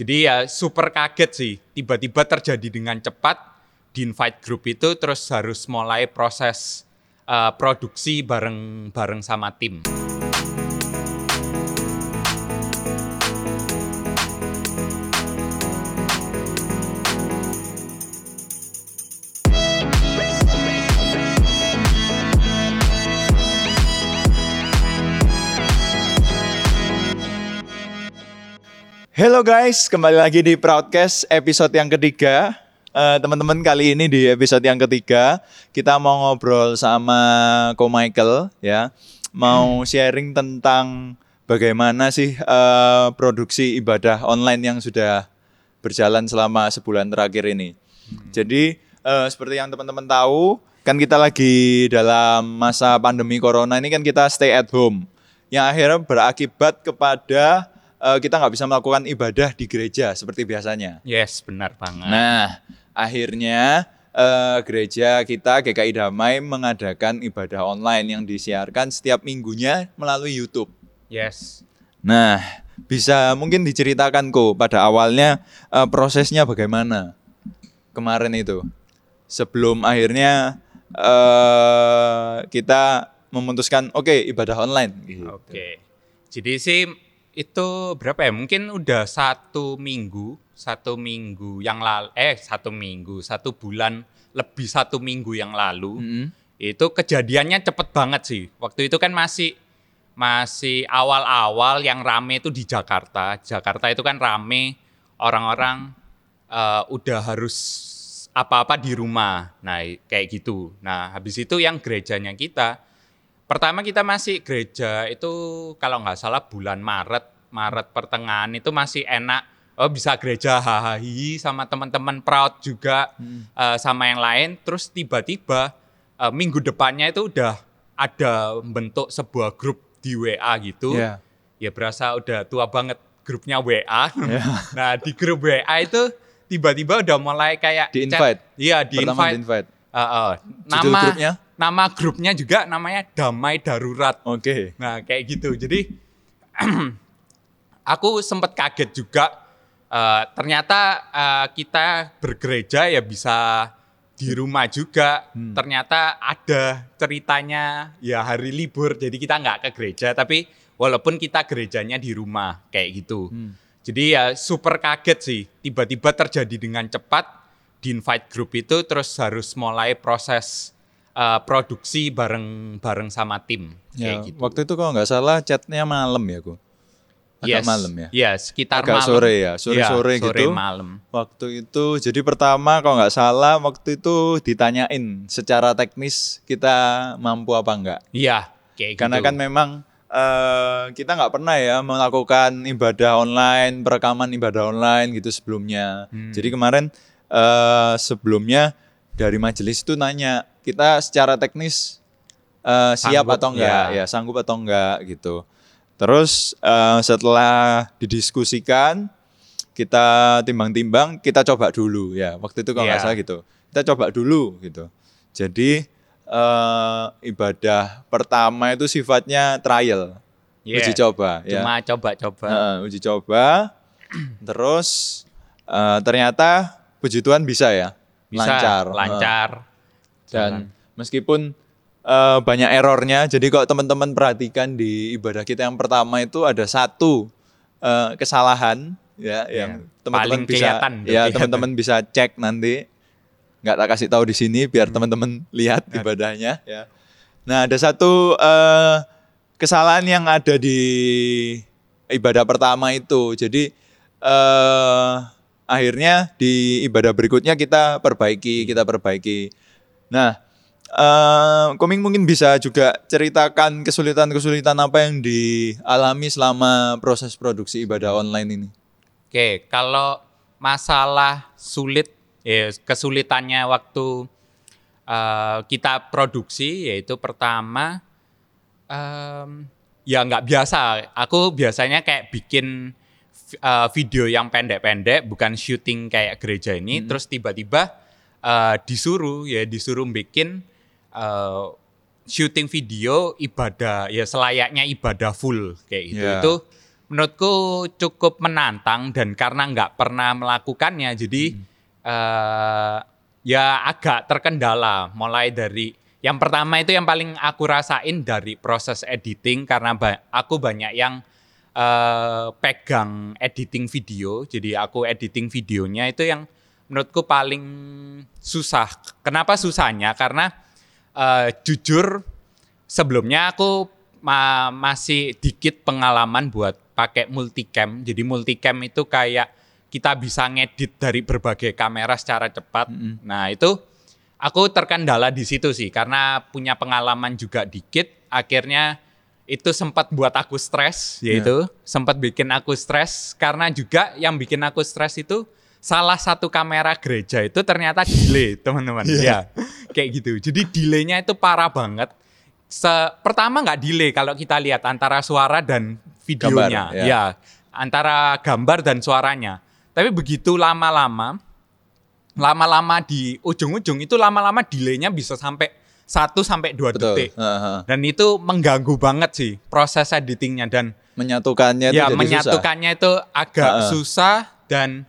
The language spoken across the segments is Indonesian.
Jadi ya super kaget sih, tiba-tiba terjadi dengan cepat di invite group itu terus harus mulai proses uh, produksi bareng-bareng sama tim. Halo guys, kembali lagi di Proudcast episode yang ketiga. Eh, Teman-teman kali ini di episode yang ketiga kita mau ngobrol sama Ko Michael ya, mau sharing tentang bagaimana sih eh, produksi ibadah online yang sudah berjalan selama sebulan terakhir ini. Jadi eh, seperti yang teman-teman tahu, kan kita lagi dalam masa pandemi corona ini kan kita stay at home, yang akhirnya berakibat kepada eh, kita nggak bisa melakukan ibadah di gereja seperti biasanya. Yes, benar banget. Nah, akhirnya eh, gereja kita GKI Damai mengadakan ibadah online yang disiarkan setiap minggunya melalui YouTube. Yes. Nah, bisa mungkin diceritakan kok pada awalnya eh, prosesnya bagaimana kemarin itu sebelum akhirnya eh kita memutuskan oke ibadah online. gitu. Oke. Jadi sih itu berapa ya? Mungkin udah satu minggu, satu minggu yang lalu, eh satu minggu, satu bulan lebih satu minggu yang lalu. Mm-mm. Itu kejadiannya cepet banget sih. Waktu itu kan masih masih awal-awal yang rame itu di Jakarta. Jakarta itu kan rame orang-orang eh, udah harus apa-apa di rumah. Nah, kayak gitu. Nah, habis itu yang gerejanya kita Pertama kita masih gereja itu kalau nggak salah bulan Maret, Maret pertengahan itu masih enak. Oh bisa gereja hahaha sama teman-teman proud juga eh, sama yang lain. Terus tiba-tiba eh, minggu depannya itu udah ada bentuk sebuah grup di WA gitu. Iya. Ya berasa udah tua banget grupnya WA. Iya. nah di grup WA itu tiba-tiba udah mulai kayak Di invite? Iya di invite. di invite. Heeh. Judul nama grupnya? Nama grupnya juga namanya Damai Darurat. Oke. Nah, kayak gitu. Jadi aku sempat kaget juga eh, ternyata eh, kita bergereja ya bisa di rumah juga. Hmm. Ternyata ada ceritanya ya hari libur jadi kita nggak ke gereja tapi walaupun kita gerejanya di rumah kayak gitu. Hmm. Jadi ya super kaget sih tiba-tiba terjadi dengan cepat di invite group itu terus harus mulai proses eh, produksi bareng-bareng sama tim Ya, kayak gitu. Waktu itu kalau nggak salah chatnya malam ya, ku. Agak Yes. malam ya. Iya, sekitar Agak malam. sore ya, sore-sore Iya, sore gitu. malam. Waktu itu, jadi pertama kalau nggak salah waktu itu ditanyain secara teknis kita mampu apa enggak. Iya, kayak Karena gitu. kan memang eh, kita nggak pernah ya melakukan ibadah online, perekaman ibadah online gitu sebelumnya. Hmm. Jadi kemarin eh, sebelumnya dari majelis itu nanya kita secara teknis eh, siap Sanggup, atau enggak, ya. ya sanggup atau enggak gitu. Terus eh, setelah didiskusikan, kita timbang-timbang, kita coba dulu ya. Waktu itu kalau nggak Iya. salah gitu, kita coba dulu gitu. Jadi eh, ibadah pertama itu sifatnya trial, Iya, uji coba ya. Cuma coba-coba. Heeh, uji coba. Terus eh, ternyata puji Tuhan bisa ya, Bisa lancar. lancar. Heeh. Dan meskipun eh, banyak errornya, jadi kalau teman-teman perhatikan di ibadah kita yang pertama itu ada satu eh, kesalahan ya yang teman-teman bisa kelihatan ya kelihatan. teman-teman bisa cek nanti. Nggak tak kasih tahu di sini biar Hmm. teman-teman lihat ibadahnya ya. Nah, ada satu eh, kesalahan yang ada di ibadah pertama itu. Jadi eh akhirnya di ibadah berikutnya kita perbaiki, kita perbaiki. Nah, eh Koming mungkin bisa juga ceritakan kesulitan-kesulitan apa yang dialami selama proses produksi ibadah online ini. Oke, kalau masalah sulit, ya kesulitannya waktu eh, kita produksi yaitu pertama em, ya nggak biasa. Aku biasanya kayak bikin eh, video yang pendek-pendek, bukan syuting kayak gereja ini. Terus tiba-tiba eh, disuruh ya disuruh bikin eh, syuting video ibadah ya selayaknya ibadah full kayak gitu. Ya. Itu menurutku cukup menantang dan karena nggak pernah melakukannya jadi eh, ya agak terkendala mulai dari yang pertama itu yang paling aku rasain dari proses editing karena ba- aku banyak yang eh, pegang editing video jadi aku editing videonya itu yang menurutku paling susah. Kenapa susahnya? Karena eh, jujur sebelumnya aku ma- masih dikit pengalaman buat pakai multicam. Jadi multicam itu kayak kita bisa ngedit dari berbagai kamera secara cepat. Nah, itu aku terkendala di situ sih karena punya pengalaman juga dikit. Akhirnya itu sempat buat aku stres yaitu sempat bikin aku stres. Karena juga yang bikin aku stres itu salah satu kamera gereja itu ternyata delay teman-teman ya kayak gitu jadi delaynya itu parah banget Se- pertama nggak delay kalau kita lihat antara suara dan videonya Gambar, ya. ya antara gambar dan suaranya tapi begitu lama-lama lama-lama di ujung-ujung itu lama-lama delaynya bisa sampai 1 sampai 2 Betul. detik. Heeh. Dan itu mengganggu banget sih proses editingnya dan Menyatukannya itu ya jadi menyatukannya itu agak Heeh. susah dan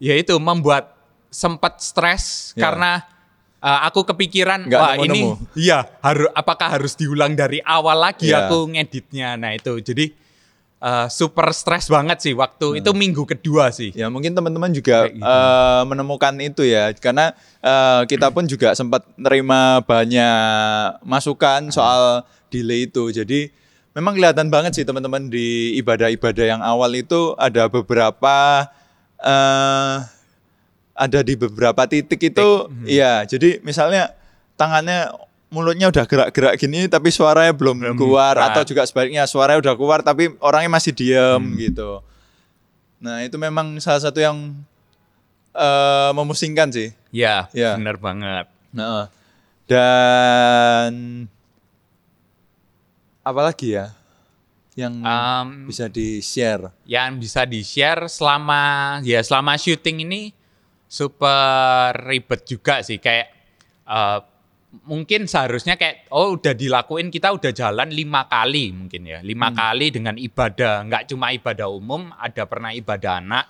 ya itu membuat sempat stres Ya. karena uh, aku kepikiran Nggak wah ini iya harus apakah harus diulang dari awal lagi Ya. aku ngeditnya. Nah, itu jadi uh, super stres banget sih waktu itu minggu kedua sih. Ya mungkin teman-teman juga gitu. eh, menemukan itu ya karena eh, kita pun juga sempat nerima banyak masukan soal delay itu. Jadi memang kelihatan banget sih teman-teman di ibadah-ibadah yang awal itu ada beberapa eh ada di beberapa titik itu iya. Jadi misalnya tangannya mulutnya udah gerak-gerak gini tapi suaranya belum, Belum keluar keluar. atau juga sebaliknya suaranya udah keluar tapi orangnya masih diem gitu. Nah itu memang salah satu yang eh memusingkan sih. Ya, Ya. benar banget. Nah, dan apalagi ya yang Um, bisa di share. yang bisa di-share selama ya selama syuting ini super ribet juga sih. Kayak eh, mungkin seharusnya kayak oh udah dilakuin kita udah jalan lima kali mungkin ya. Lima kali dengan ibadah nggak cuma ibadah umum ada pernah ibadah anak.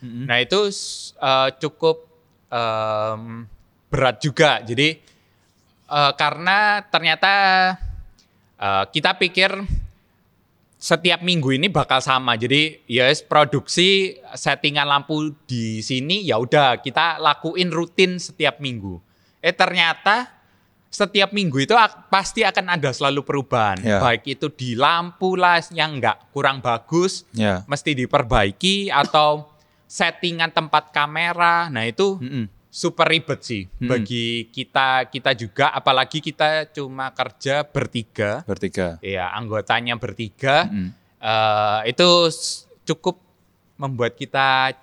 Nah itu eh, cukup em, berat juga. Jadi eh, karena ternyata eh, kita pikir setiap minggu ini bakal sama. Jadi ya yes, produksi settingan lampu di sini ya udah kita lakuin rutin setiap minggu. Eh ternyata setiap minggu itu ak- pasti akan ada selalu perubahan. Ya. Baik itu di lampu lah yang nggak kurang bagus, Ya. mesti diperbaiki atau settingan tempat kamera. Nah itu Mm-mm. Super ribet sih bagi kita kita juga apalagi kita cuma kerja bertiga. Bertiga. ya anggotanya bertiga. Mm. eh, itu cukup membuat kita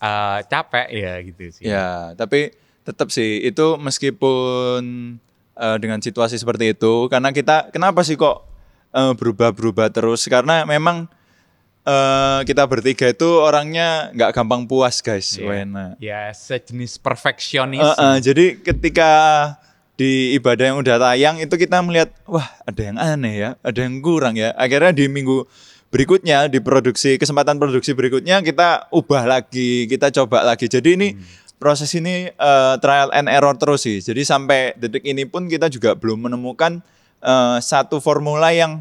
eh, capek ya gitu sih. Ya, tapi tetap sih itu meskipun eh, dengan situasi seperti itu karena kita kenapa sih kok eh, berubah-berubah terus? Karena memang eh, kita bertiga itu orangnya nggak gampang puas guys. Iya. Wena. ya sejenis perfeksionis Eh, eh, jadi ketika di ibadah yang udah tayang itu kita melihat wah ada yang aneh ya, ada yang kurang ya. Akhirnya di minggu berikutnya di produksi kesempatan produksi berikutnya kita ubah lagi, kita coba lagi. Jadi ini proses ini eh, trial and error terus sih. Jadi sampai detik ini pun kita juga belum menemukan eh, satu formula yang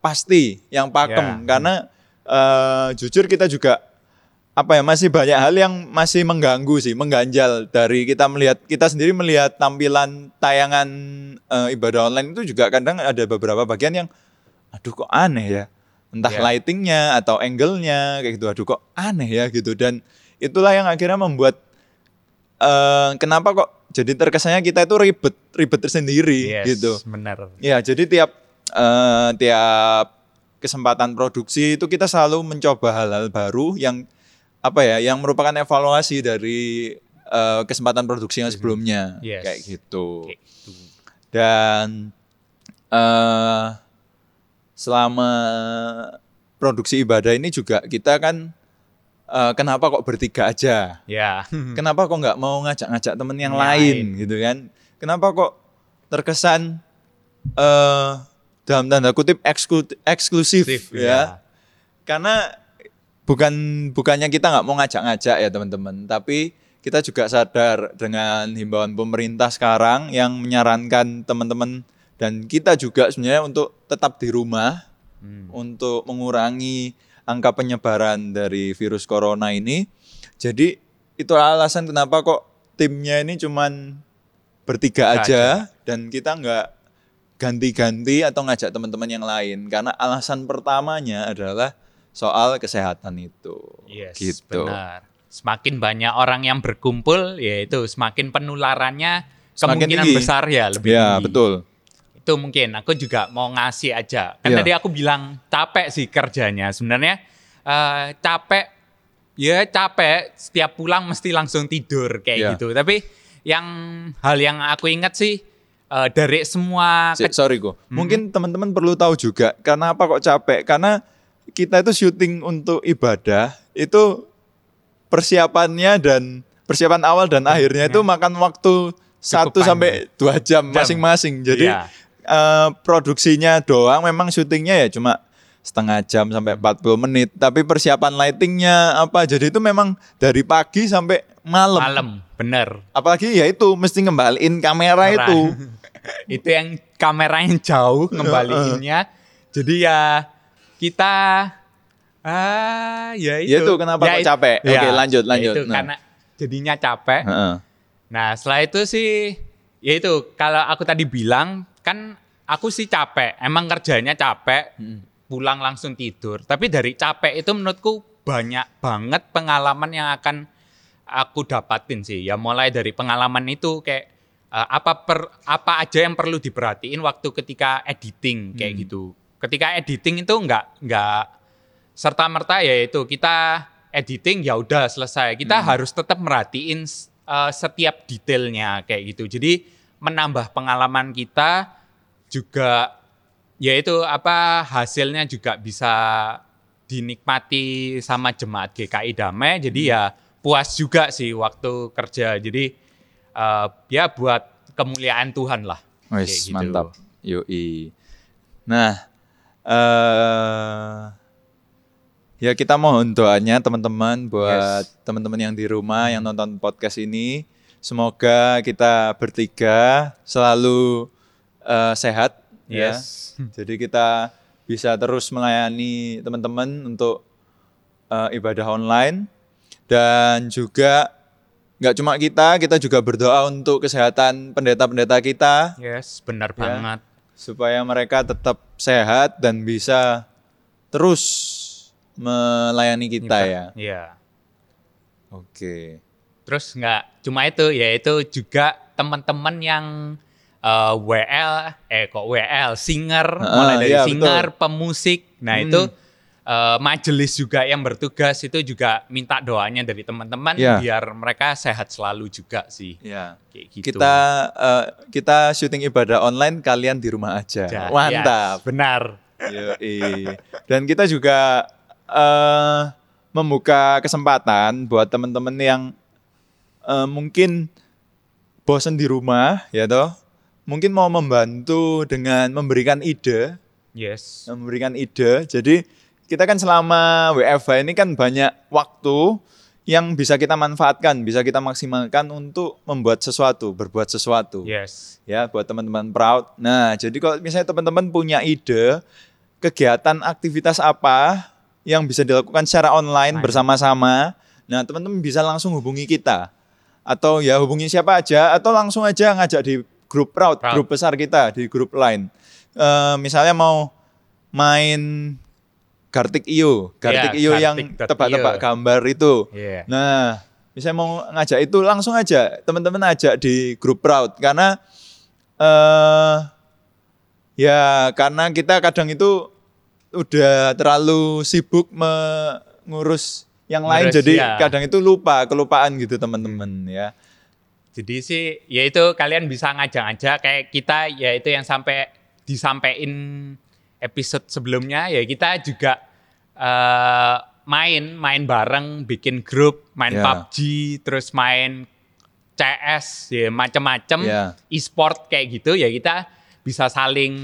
pasti, yang pakem Ya. karena eh, jujur kita juga apa ya masih banyak hal yang masih mengganggu sih, mengganjal dari kita melihat kita sendiri melihat tampilan tayangan eh, ibadah online itu juga kadang ada beberapa bagian yang aduh kok aneh ya. Entah Ya. lightingnya atau angle-nya kayak gitu. Aduh kok aneh ya gitu dan itulah yang akhirnya membuat eh kenapa kok jadi terkesannya kita itu ribet, ribet tersendiri Yes, gitu. benar Ya, jadi tiap eh, tiap kesempatan produksi itu kita selalu mencoba hal-hal baru yang apa ya, yang merupakan evaluasi dari eh, kesempatan produksi yang sebelumnya, Yes. kayak gitu. Gitu. Dan eh selama produksi ibadah ini juga kita kan eh, kenapa kok bertiga aja? ya Kenapa kok nggak mau ngajak-ngajak temen yang lain, lain. gitu kan? Kenapa kok terkesan eh dalam tanda kutip eksklu- eksklusif Eksklusif, ya? karena bukan bukannya kita nggak mau ngajak-ngajak ya teman-teman, tapi kita juga sadar dengan himbauan pemerintah sekarang yang menyarankan teman-teman dan kita juga sebenarnya untuk tetap di rumah Hmm. untuk mengurangi angka penyebaran dari virus corona ini. Jadi itu alasan kenapa kok timnya ini cuman bertiga Bertiga aja dan kita nggak ganti-ganti atau ngajak teman-teman yang lain karena alasan pertamanya adalah soal kesehatan itu. Yes, gitu. benar. Semakin banyak orang yang berkumpul, yaitu semakin penularannya Semakin kemungkinan tinggi. besar ya lebih Ya, tinggi. betul. Itu mungkin aku juga mau ngasih aja. Kan Iya. tadi aku bilang capek sih kerjanya. Sebenarnya eh, capek ya capek setiap pulang mesti langsung tidur kayak Iya. gitu. Tapi yang hal yang aku ingat sih eh, dari semua Si- sorry kok. Mungkin teman-teman perlu tahu juga karena apa kok capek? Karena kita itu syuting untuk ibadah itu persiapannya dan persiapan awal dan akhirnya itu makan waktu satu sampai dua jam masing-masing. Jadi Iya. eh, produksinya doang memang syutingnya ya cuma setengah jam sampai 40 menit. Tapi persiapan lightingnya apa? Jadi itu memang dari pagi sampai malam. malam, bener. Apalagi ya itu mesti ngembaliin kamera Kamera. itu. itu yang kameranya jauh ngembaliinnya. Jadi ya kita ah ya itu. Ya itu kenapa kok it- capek? Oke, lanjut, ya lanjut. itu Nah. karena jadinya capek. Heeh. Nah, setelah itu sih ya itu kalau aku tadi bilang kan aku sih capek. Emang kerjanya capek. Pulang langsung tidur. Tapi dari capek itu menurutku banyak banget pengalaman yang akan aku dapatin sih. Ya mulai dari pengalaman itu kayak eh, apa per, apa aja yang perlu diperhatiin waktu ketika editing kayak gitu. Ketika editing itu enggak enggak serta merta ya itu kita editing ya udah selesai. Kita harus tetap merhatiin eh, setiap detailnya kayak gitu. Jadi menambah pengalaman kita juga ya itu apa hasilnya juga bisa dinikmati sama jemaat GKI Damai. Jadi ya puas juga sih waktu kerja. Jadi eh, ya buat kemuliaan Tuhan lah. Wis, gitu. mantap. Yoi. Nah, eh ya kita mohon doanya teman-teman buat Yes. teman-teman yang di rumah yang nonton podcast ini. Semoga kita bertiga selalu eh, sehat ya. Yes. Jadi kita bisa terus melayani teman-teman untuk eh, ibadah online dan juga nggak cuma kita, kita juga berdoa untuk kesehatan pendeta-pendeta kita Yes, benar Ya. banget. supaya mereka tetap sehat dan bisa terus melayani kita ya. Iya. Oke. Terus nggak cuma itu, yaitu juga teman-teman yang eh, WL, eh kok WL, singer, Ah, mulai dari iya, singer, pemusik. Nah Hmm. itu eh, majelis juga yang bertugas itu juga minta doanya dari teman-teman Iya. biar mereka sehat selalu juga sih. Kayak gitu. Kita eh, kita syuting ibadah online, kalian di rumah aja. Ja- Mantap. yes, benar. Yoi. Dan kita juga eh membuka kesempatan buat teman-teman yang eh, mungkin bosan di rumah, ya toh. Mungkin mau membantu dengan memberikan ide, Yes. memberikan ide. Jadi kita kan selama WFH ini kan banyak waktu yang bisa kita manfaatkan, bisa kita maksimalkan untuk membuat sesuatu, berbuat sesuatu Yes. ya buat teman-teman proud. Nah, jadi kalau misalnya teman-teman punya ide kegiatan aktivitas apa yang bisa dilakukan secara online bersama-sama, nah teman-teman bisa langsung hubungi kita atau ya hubungi siapa aja atau langsung aja ngajak di grup proud, Proud. grup besar kita di grup lain. Eh, misalnya mau main Gartik IO, Gartik IO yang Gartik.io. tebak-tebak gambar itu. Iya. Nah, misalnya mau ngajak itu langsung aja teman-teman ajak di grup Proud karena eh ya karena kita kadang itu udah terlalu sibuk mengurus yang lain Ngurus, jadi ya. kadang itu lupa kelupaan gitu teman-teman ya. Jadi sih ya itu kalian bisa ngajak-ngajak kayak kita ya itu yang sampai disampaikan episode sebelumnya ya kita juga eh, main main bareng bikin grup main Ya. PUBG terus main CS ya macam-macam Ya. e-sport kayak gitu ya kita bisa saling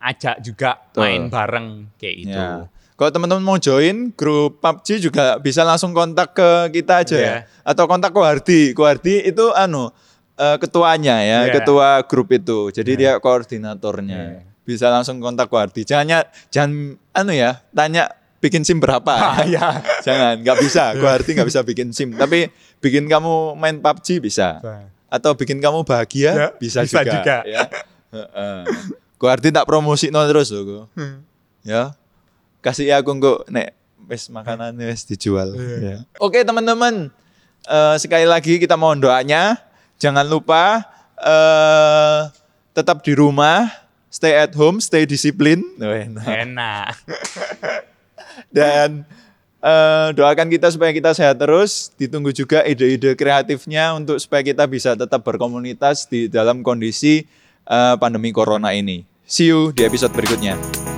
ajak juga Betul. main bareng kayak gitu. Ya. Kalau teman-teman mau join grup PUBG juga bisa langsung kontak ke kita aja ya. Iya. Atau kontak Kohardi. Kohardi itu anu eh, ketuanya ya, Iya. ketua grup itu. Jadi dia koordinatornya. Iya. Bisa langsung kontak Kohardi. Jangan jangan anu ya, tanya bikin SIM berapa. ya. Jangan, nggak bisa. Kohardi nggak bisa bikin SIM. Tapi bikin kamu main PUBG bisa. Atau bikin kamu bahagia Ya, bisa, bisa juga. juga. Ya. Heeh. Kohardi tak promosi terus loh. Hmm. Ya. Kasih aku kok nek wis makanan wis dijual. Iya. Ya. Oke teman-teman. Eh, sekali lagi kita mohon doanya. Jangan lupa eh tetap di rumah, stay at home, stay disiplin. Oh, enak. Enak. Dan eh, doakan kita supaya kita sehat terus. Ditunggu juga ide-ide kreatifnya untuk supaya kita bisa tetap berkomunitas di dalam kondisi eh, pandemi corona ini. See you di episode berikutnya.